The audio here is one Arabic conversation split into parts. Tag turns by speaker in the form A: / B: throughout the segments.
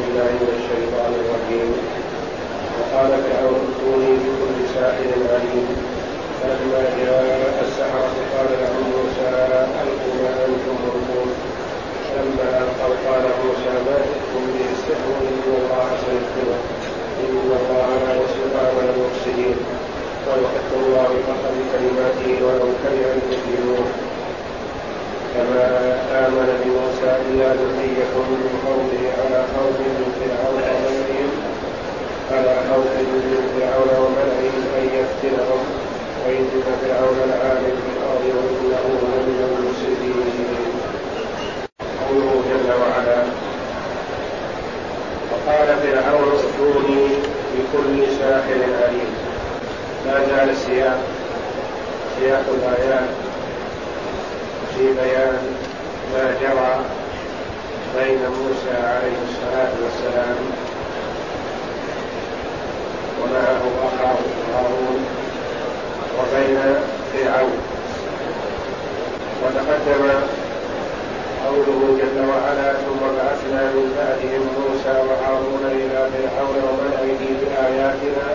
A: بالله من الشيطان الرجيم. وقال فرعون بكل ساحر عليم. فلما جاء السحرة قال لهم موسى ألقوا ما أنتم ملقون لما ألقوا قال موسى ما جئتم به السحر إن الله سيكتبه إن الله لا يصلح عمل المفسدين. ويحق الله بفضل كلماته ولو كره المجرمون. كما آمن بموسى إلا ذرية من قومه على خوف من فرعون وملئهم على خوف من فرعون وملئهم أن يفتنهم. وإن فرعون لعالم في الأرض وإنه لمن المفسدين. قوله جل وعلا وقال فرعون ائتوني بكل ساحر عليم. ما زال السياق سياق الآيات في بيان ما جرى بين موسى عليه الصلاة والسلام ومعه أخاه هارون وبين فرعون. وتقدم قوله جل وعلا ثم بعثنا من بعدهم موسى وهارون إلى فرعون وملئه بآياتنا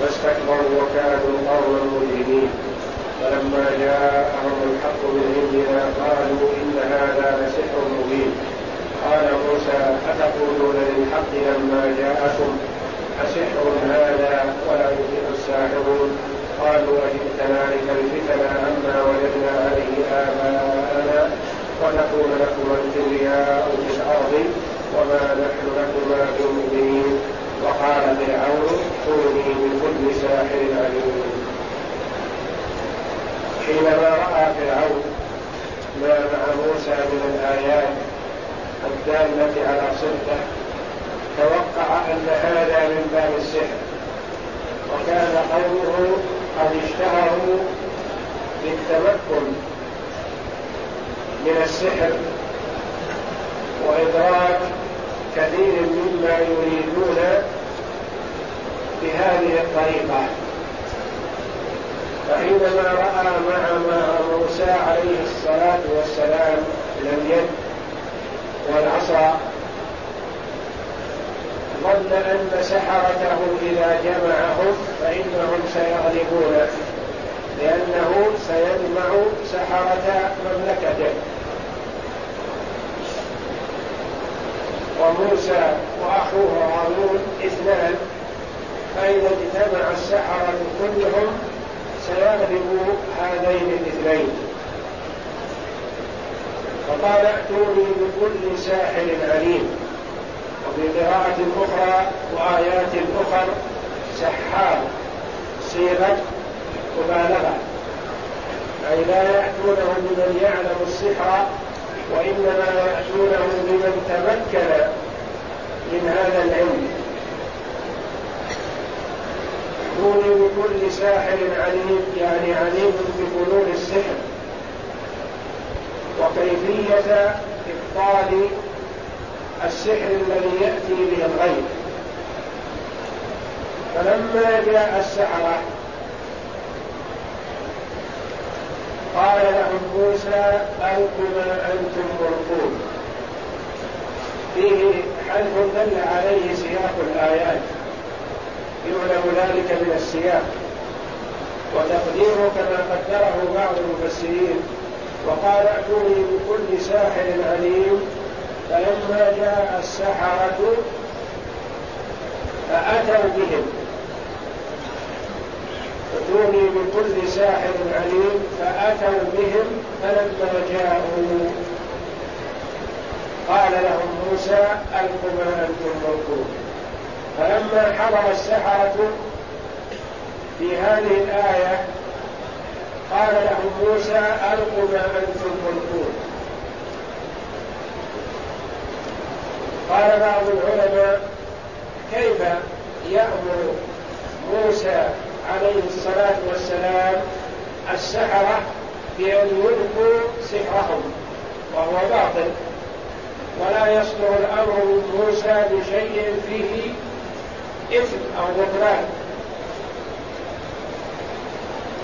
A: فاستكبروا وكانوا قوما مجرمين. فلما جاءهم الحق من عندنا قالوا إن هذا لسحر مبين. قال موسى أتقولون للحق لما جاءكم؟ أسحر هذا ولا يفلح الساحرون. قالوا أجئتنا لتلفتنا عما وجدنا عليه آباءنا ونكون لكما الكبرياء في الأرض وما نحن لكما بمؤمنين وقال فرعون ائتوني بكل ساحر عليم. حينما رأى فرعون ما مع موسى من الآيات الدالة على صدقه توقع أن هذا من باب السحر. وكان قومه قد اشتهروا بالتمكن من السحر وإدراك كثير مما يريدون بهذه الطريقة. فحينما رأى مع موسى عليه الصلاة والسلام اليد والعصا ظن أن سحرته إذا جمعهم فإنهم سيغلبون لأنه سيجمع سحرة مملكته. وموسى وأخوه هارون اثنان فإذا اجتمع السحرة كلهم سيغلب هذين الاثنين. فقال ائتوني بكل ساحر عليم وفي قراءة أخرى وآيات أخر سحار صيغة مبالغة. أي لا يأتونه بمن يعلم السحر وإنما يأتونه بمن تمكن من هذا العلم. ائتوني بكل ساحر عليم يعني عليم بفنون السحر. وكيفية إبطال السحر الذي يأتي به الغيب. فلما جاء السحرة قال لهم موسى ألقوا ما أنتم ملقون فيه حلف دل عليه سياق الآيات. يعلم ذلك من السياق. وتقديره كما قدره بعض المفسرين. وقال ائتوني بكل ساحر عليم. فلما جاء السحرة فأتوا بهم. ائتوني بكل ساحر عليم. فأتوا بهم فلما جاءوا. قال لهم موسى ألقوا ما أنتم ملقون فلما حضر السحرة في هذه الآية قال لهم موسى ألقوا ما أنتم ملقون قال بعض العلماء كيف يأمر موسى عليه الصلاة والسلام السحرة بأن يلقوا سحرهم؟ وهو باطل. ولا يصدر الأمر من موسى بشيء فيه إثم أو بطلان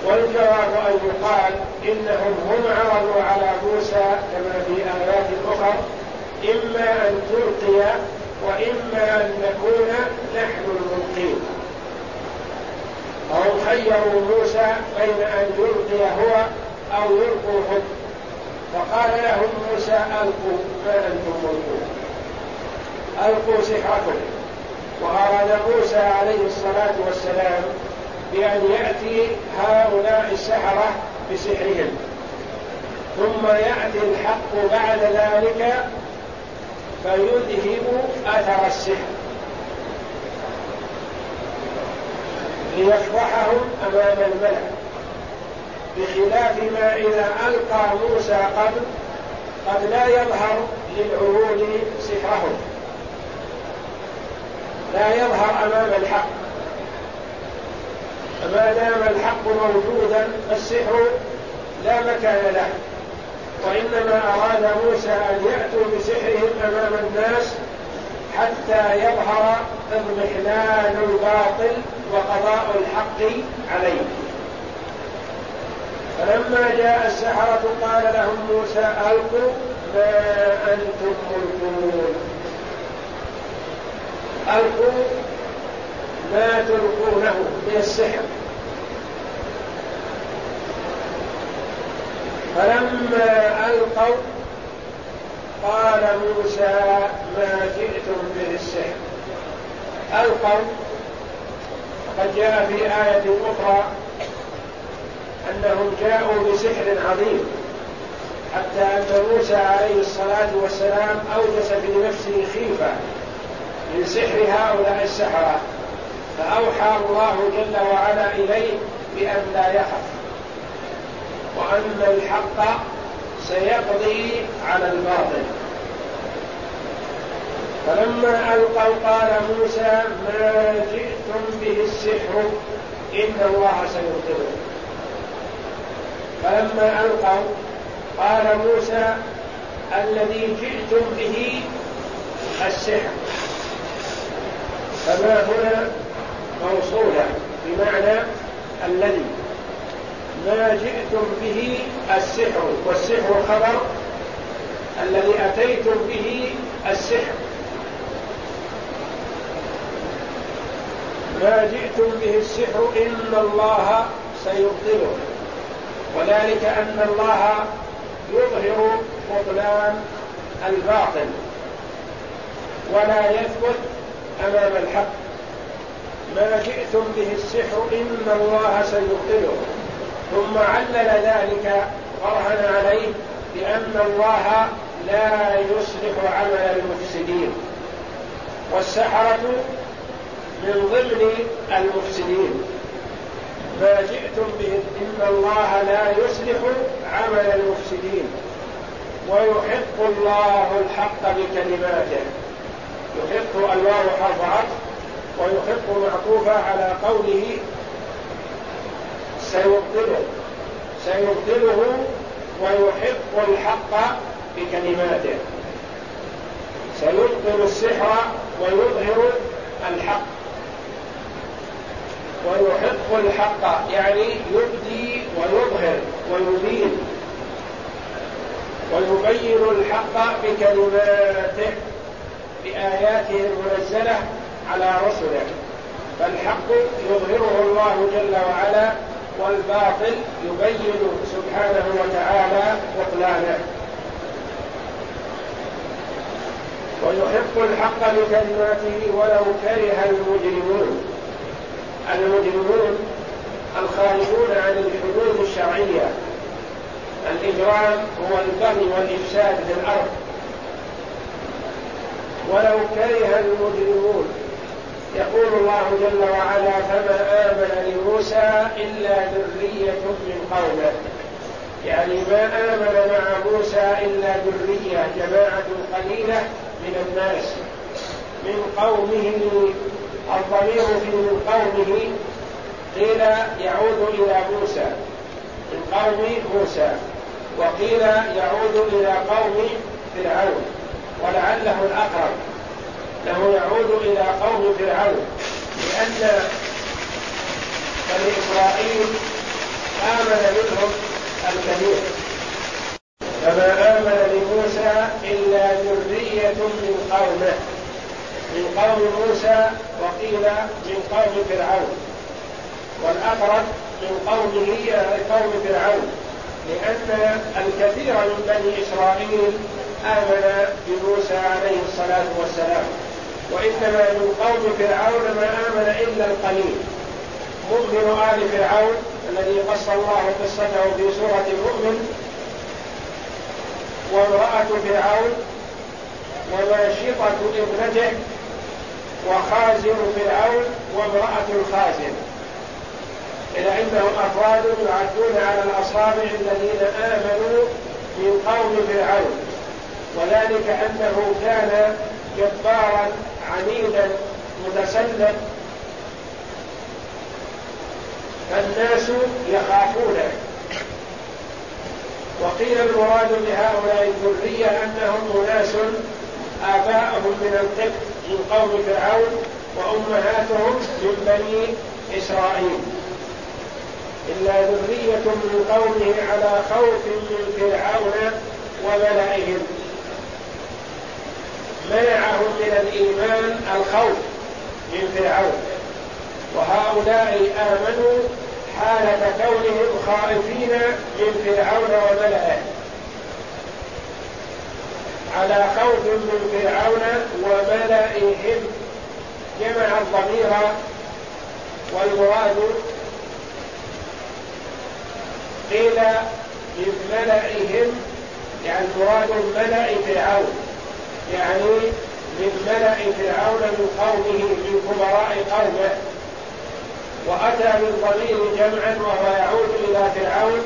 A: والجواب أن يقال إنهم هم عرضوا على موسى كما في آيات أخرى إما أن تلقي وإما أن نكون نحن الملقين. فهم خيروا موسى بين أن يلقي هو أو يلقوا هم فقال لهم موسى ألقوا ما أنتم ملقون. ألقوا سحركم وأراد موسى عليه الصلاة والسلام بأن يأتي هؤلاء السحرة بسحرهم. ثم يأتي الحق بعد ذلك فيذهب أثر السحر. ليفضحهم أمام الملأ. بخلاف ما إذا ألقى موسى قبل قد لا يظهر للعهود سحرهم. لا يظهر أمام الحق. فما دام الحق موجودا فالسحر لا مكان له. وإنما أراد موسى أن يأتوا بسحرهم أمام الناس حتى يظهر اضمحلال الباطل وقضاء الحق عليه. فلما جاء السحرة قال لهم موسى ألقوا ما أنتم ملقون. ألقوا ما تلقونه من السحر. فلما ألقوا قال موسى ما جئتم به السحر. ألقوا قد جاء في آية أخرى أنهم جاءوا بسحر عظيم حتى أن موسى عليه الصلاة والسلام أوجس في نفسه خيفة. من سحر هؤلاء السحرة. فأوحى الله جل وعلا إليه بأن لا يخف. وأن الحق سيقضي على الباطل. فلما ألقوا قال موسى ما جئتم به السحر إن الله سيبطله فلما ألقوا قال موسى الذي جئتم به السحر. فما هنا موصولة بمعنى الذي ما جئتم به السحر والسحر خبر الذي أتيتم به السحر. ما جئتم به السحر إن الله سيبطله وذلك أن الله يظهر بطلان الباطل ولا يثبت أمام الحق. ما جئتم به السحر إن الله سيبطله. ثم علل ذلك برهن عليه بأن الله لا يصلح عمل المفسدين. والسحرة من ضمن المفسدين. ما جئتم به إن الله لا يصلح عمل المفسدين. ويحق الله الحق بكلماته. يحق الواو حرف عطف ويحق معطوفة على قوله سيبطله. سيبطله ويحق الحق بكلماته. سيبطل السحر ويظهر الحق. ويحق الحق يعني يبدي ويظهر ويبين. ويبين الحق بكلماته. بآياته المنزلة على رسله. فالحق يظهره الله جل وعلا والباطل يبين سبحانه وتعالى بطلانه. ويحق الحق بكلماته ولو كره المجرمون. المجرمون الخارجون عن الحدود الشرعية. الإجرام هو البغي والإفساد في الأرض. ولو كره المجرمون. يقول الله جل وعلا فما آمن لموسى إلا ذرية من قومه. يعني ما آمن مع موسى إلا ذرية جماعة قليلة من الناس من قومه الضمير في من قومه قيل يعود إلى موسى من قوم موسى وقيل يعود إلى قوم فرعون ولعله الأقرب. يعود إلى قوم فرعون لأن بني إسرائيل آمن منهم الكثير فما آمن لموسى إلا ذرية من قومه من قوم موسى وقيل من قوم فرعون. والأقرب من قومه قوم فرعون لأن الكثير من بني إسرائيل آمن بموسى عليه الصلاة والسلام. وإنما من قوم فرعون ما آمن إلا القليل. مؤمن آل فرعون الذي قص الله قصته في سورة المؤمن. وامرأة فرعون وماشطة ابنته. وخازن فرعون وامرأة الخازن. إلى أنهم أفراد يعدون على الأصابع الذين آمنوا من قوم فرعون. وذلك أنه كان جبارا عنيدا متسلط فالناس يخافونه وقيل المراد بهؤلاء الذرية أنهم أناس آباءهم من القبط من قوم فرعون وأمهاتهم من بني إسرائيل. إلا ذرية من قومه على خوف من فرعون وملئهم منعهم من الإيمان الخوف من فرعون. وهؤلاء آمنوا حالة كونهم خائفين من فرعون وملئه على خوف من فرعون وملئهم. جمع الضمير والمراد قيل من ملئهم يعني المراد ملأ فرعون. يعني من ملأ فرعون من قومه من كبراء قومه. وأتى بالضمير جمعا وهو يعود إلى فرعون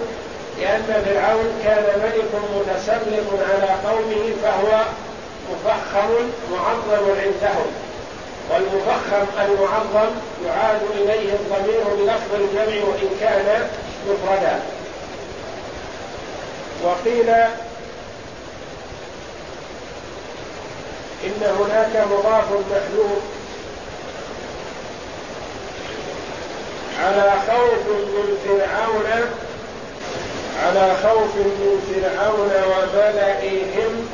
A: لأن فرعون كان ملك متسلط على قومه فهو مفخم معظم عندهم. والمفخم المعظم يعاد إليه الضمير بلفظ الجمع وإن كان مفردا. وقيل إن هناك مضاف محذوف. على خوف من فرعون على خوف من فرعون وملئهم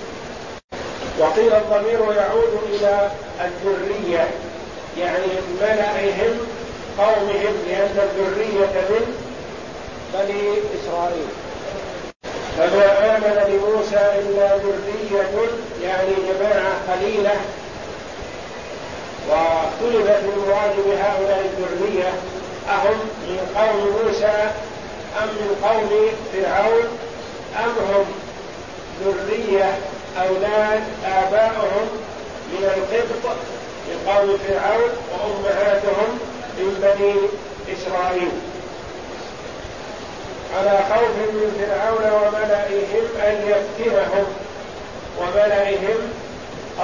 A: وقيل الضمير يعود إلى الذرية يعني ملئهم قومهم لأن الذرية من بني إسرائيل. فما آمن لموسى إلا ذرية يعني جماعة قليلة. واختلفت المراد بهؤلاء الذرية أهم من قوم موسى أم من قوم فرعون؟ أم هم ذرية أولاد آبائهم من القبط من قوم فرعون وأمهاتهم من بني إسرائيل. على خوف من فرعون وملئهم أن يفتنهم وملئهم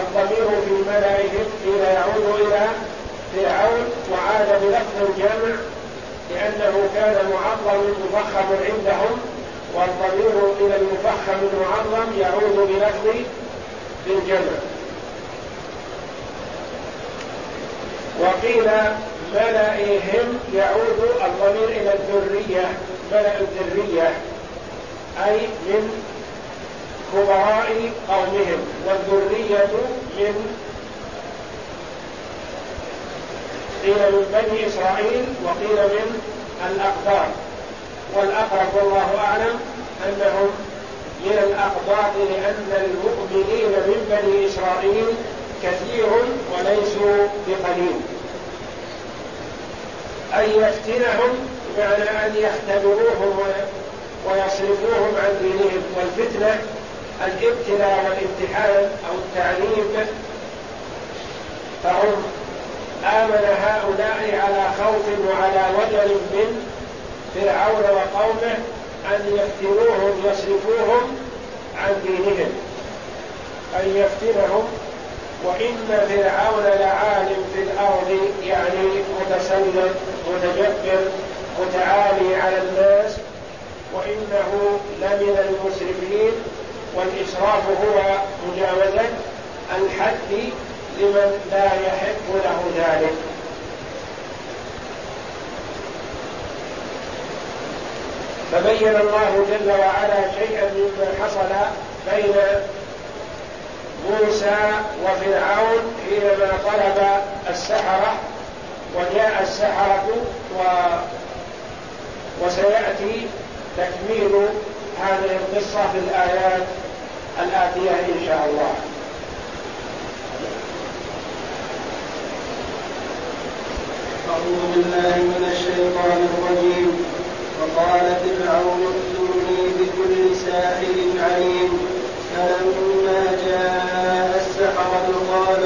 A: الضمير في ملئهم قيل يعود إلى فرعون وعاد بلفظ الجمع لأنه كان معظم مفخم عندهم والضمير إلى المفخم المعظم يعود بلفظ الجمع وقيل ملئهم يعود الضمير إلى الذرية. ملأ الذرية أي من كبراء قومهم والذرية من قيل من بني إسرائيل وقيل من الأقدار. والأقرب والله أعلم أنهم من الأقباط لأن المؤمنين من بني إسرائيل كثير وليسوا بقليل. أن يفتنهم بمعنى أن يختبروهم ويصرفوهم عن دينهم والفتنة الابتلاء والامتحان أو التعليم. فهم آمن هؤلاء على خوف وعلى وجل من فرعون وقومه أن يفتنوهم يصرفوهم عن دينهم. أن يفتنهم. وإن فرعون لعالم في الأرض يعني متسلط متجبر. متعالي على الناس وإنه لمن المسرفين والإسراف هو مجاوزة الحد لمن لا يحق له ذلك. فبين الله جل وعلا شيئا مما حصل بين موسى وفرعون حينما طلب السحرة وجاء السحرة و وسيأتي تكميل هذه القصة في الآيات الآتية إن شاء الله.
B: أعوذ بالله من الشيطان الرجيم. وقال فرعون ائتوني بكل ساحر عليم. فلما جاء السحرة قال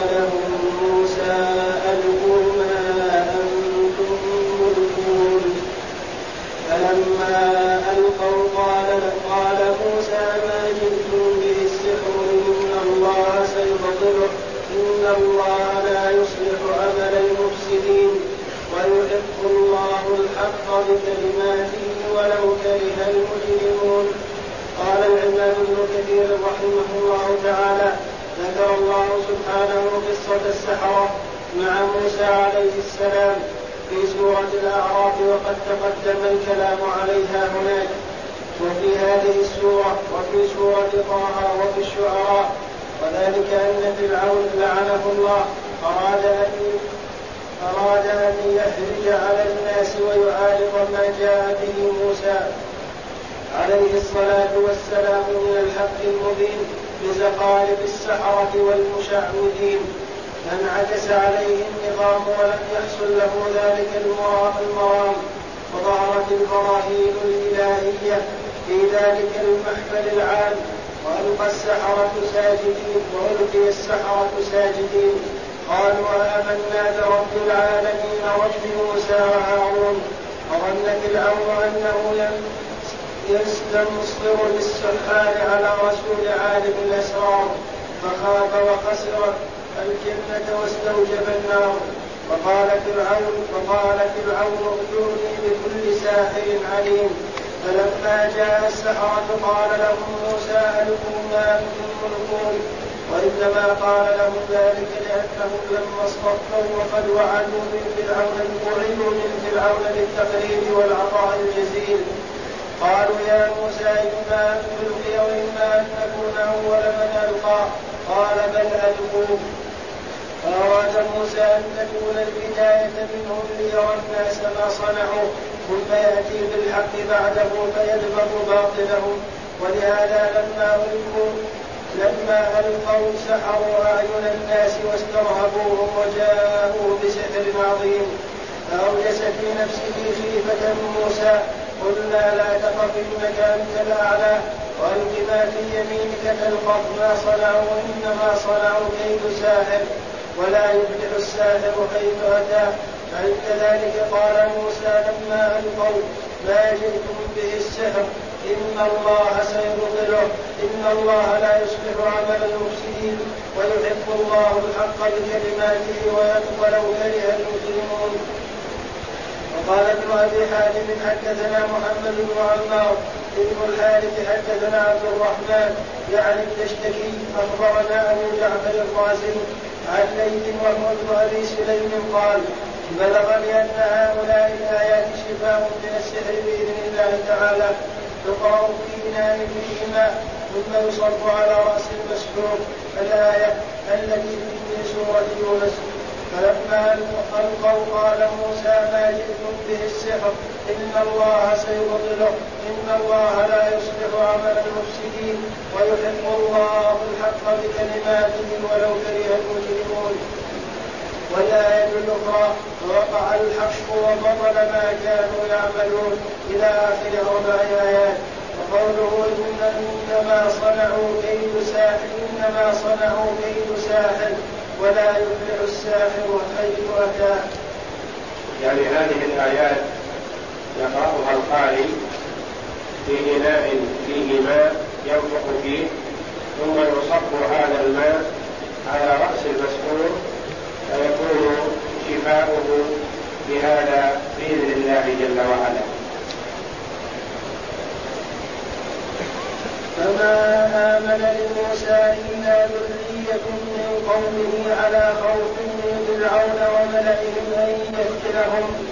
B: سبحانه قصة السحرة مع موسى عليه السلام في سورة الأعراف وقد تقدم الكلام عليها هناك. وفي هذه السورة وفي سورة طه وفي الشعراء وذلك أن فرعون لعنه الله أراد أن أراد أن يحرج على الناس ويعارض ما جاء به موسى. عليه الصلاة والسلام من الحق المبين. بزخارف السحرة والمشعوذين. فانعكس عليه النظام ولم يحصل له ذلك المرام وظهرت البراهين الإلهية في ذلك المحفل العام. وألقى السحرة ساجدين وألقي السحرة ساجدين. قالوا آمنا برب العالمين رب موسى وهارون. وظن فرعون أنه يستنصر بالسحار على رسول عالم الأسرار فخاف وخسر الجنة واستوجب النار. وقال فرعون وقال فرعون ائتوني بكل ساحر عليم. فلما جاء السحرة قال لهم موسى ألقوا ما أنتم ملقون وإنما قال لهم ذلك لأنهم لما اصطفوا وقد وعدوا من فرعون وعدوا من فرعون بالتقريب والعطاء الجزيل. قالوا يا موسى إما أن تلقي وإما أن نكون أول من ألقى. قال بل ألقوا فأراد موسى أن تكون البداية منهم ليرى الناس ما صنعوا ثم يأتي بالحق بعده فيدمغ باطلهم ولهذا لما ألقوا لما ألقوا سحروا أعين الناس واسترهبوهم وجاءوا بسحر عظيم. فأوجس في نفسه خيفة موسى قلنا لا تخف إنك أنت الأعلى وألق ما في يمينك تلقف ما صنعوا إنما صنعوا كيد ساحر ولا يفلح الساحر حيث أتى فكذلك قال موسى لما ألقوا ما جئتم به السحر إن الله سيبطله إن الله لا يصلح عمل المفسدين ويحب الله الحق بكلماته ولو كره المجرمون وقال ابن ابي حاتم حدثنا محمد بن عمار ابن الحارث حدثنا عبد الرحمن يعني التشتكي أخبرنا أبو جعفر الرازي عن ليث وهو ابن أبي سليم قال بلغني ان هؤلاء الآيات شفاء من السحر بإذن الله تعالى تقرأ في إناء فيه ماء ثم يصب على رأس المسحور الآية التي في سورة يونس. فلما ألقوا قال موسى ما جئتم به السحر؟ إن الله سيبطله. إن الله لا يصلح عمل المفسدين. ويحق الله الحق بكلماته ولو كره المجرمون. والآية الأخرى ووقع الحق وبطل ما كانوا يعملون إلى آخر أربع آيات وقوله إن إنما صنعوا كيد ساحر إنما صنعوا كيد ساحر. ولا يفلح الساحر حيث أتى.
A: يعني هذه الآيات يقرأها القارئ في إناء فيه ماء ينفق فيه ثم يصب هذا الماء على رأس المسحور فيكون شفاؤه بهذا بإذن الله جل وعلا
B: فما آمن لموسى إلا ذرية من قومه على خوف من فرعون وملئهم أن يفتنهم.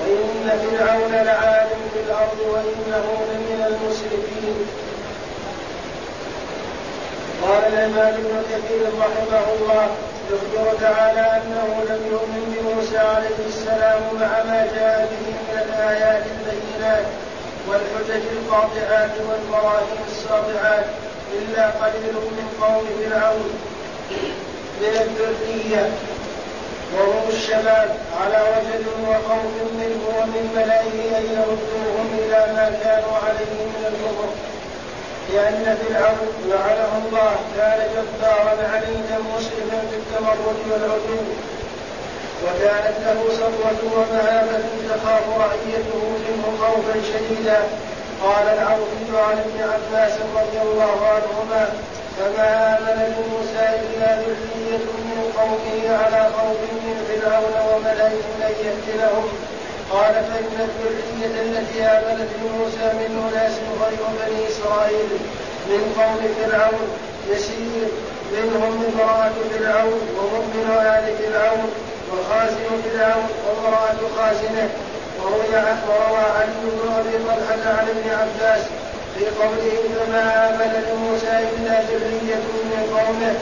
B: وإن فرعون لعال في الأرض وإنه لمن المسرفين قال الإمام ابن كثير رحمه الله يخبر تعالى أنه لم يؤمن بموسى عليه السلام مع ما جاء به من الآيات البينات والحجج القاطعات والبراهين الساطعات. إلا قليل من قوم فرعون من الذرية وهم الشباب على وجل وخوف منه ومن ملئه أن يردوهم إلى ما كانوا عليه من الكفر. لأن فرعون لعنه الله كان جبارا عنيدا مسلما بالتمرد والعدو وكانت له صبوة ومهابة تخاف رعيته منه خوفا شديدا. قال العوفي عن ابن عباس رضي الله عنهما فما آمن لموسى إلا ذرية من قومه على خوف من فرعون وملئهم أن يفتنهم قال فإن الذرية التي آمنت لموسى من أناس غير بني إسرائيل من قوم فرعون يسير منهم امرأة فرعون ومؤمن آل فرعون وخازن فرعون وامرأة خازنة وروى علي بن أبي طلحة عن ابن عباس في قوله فما آمن لموسى إلا ذرية من قومه.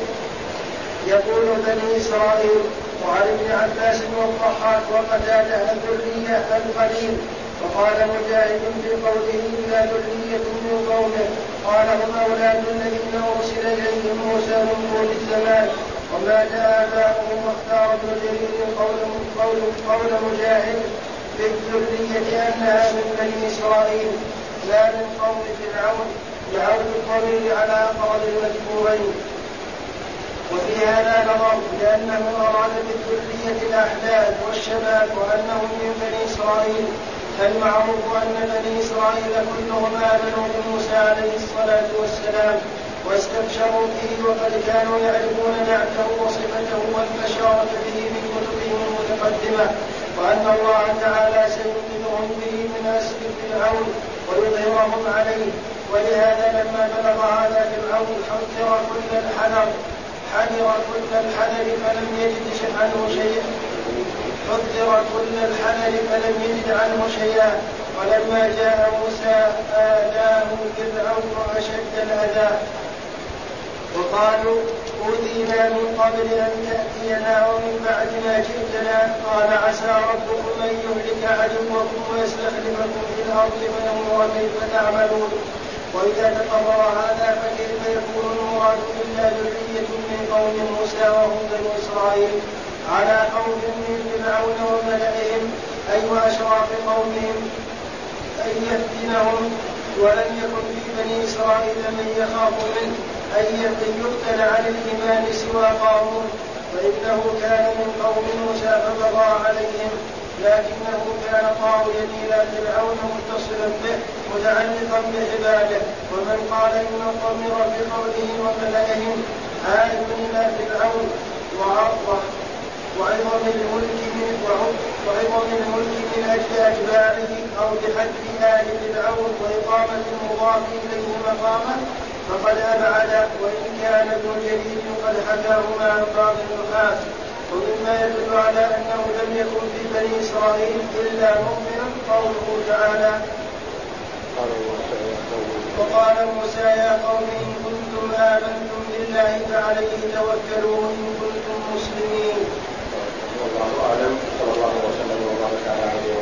B: يقول بني إسرائيل وعن ابن عباس والضحاك وقتادة الذرية القليل وقال مجاهد في قوله إلا ذرية من قومه. قال هم أولاد الذين أرسل إليهم موسى من طول الزمان. ومات آباؤهم واختار ابن جرير قول قول مجاهد. في الذرية أنها من بني إسرائيل لا من قوم فرعون لعود الضمير على أقرب المذكورين وفي هذا نظر لأنه أراد بالذرية الأحداث والشباب وأنهم من بني إسرائيل فالمعروف أن بني إسرائيل كلهم آمنوا بموسى عليه الصلاة والسلام واستبشروا به وقد كانوا يعرفون نعته وصفته والبشارة به من كتبهم المتقدمة وأن الله تعالى سيمكنهم به من أسر فرعون ويظهرهم عليه. ولهذا لما بلغ هذا فرعون حذر كل الحذر حذر كل الحذر فلم يجد عنه شيئا. حذر كل الحذر فلم يجد عنه شيئا. ولما جاء موسى آذاه فرعون أشد الأذى. وقالوا أوذينا من قبل أن تأتينا ومن بعد ما جئتنا قال عسى ربكم أن يهلك عدوكم ويستخلفكم في الأرض فينظر كيف تعملون. وإذا تقرر هذا فكيف يكون المراد إلا ذرية من قوم موسى وهم بنو إسرائيل؟ على قوم من فرعون وملئهم أي وأشراف قومهم؟ أن يفتنهم ولم يكن في بني إسرائيل من يخاف منه. أن يقتل عن الإيمان سوى قارون فإنه كان من قوم موسى فبغى عليهم لكنه كان طاويا إلى فرعون متصلا به متعلقا بعباده. ومن قال إن الضمير في قوله وملئهم عائد إلى فرعون وعظم الملك من وعظم الملك من أجل أتباعه أو بحد آل فرعون وإقامة المضاف إليه مقاما فقد أبعد وإن كان ابن جرير قد حكاه مع بعض النحاة ومما يدل على أنه لم يكن في بني إسرائيل إلا مؤمن قوله تعالى وقال موسى يا قوم إن كنتم آمنتم بالله فعليه توكلوا إن كنتم مسلمين.
A: والله أعلم صلى الله وسلم وبارك على عبده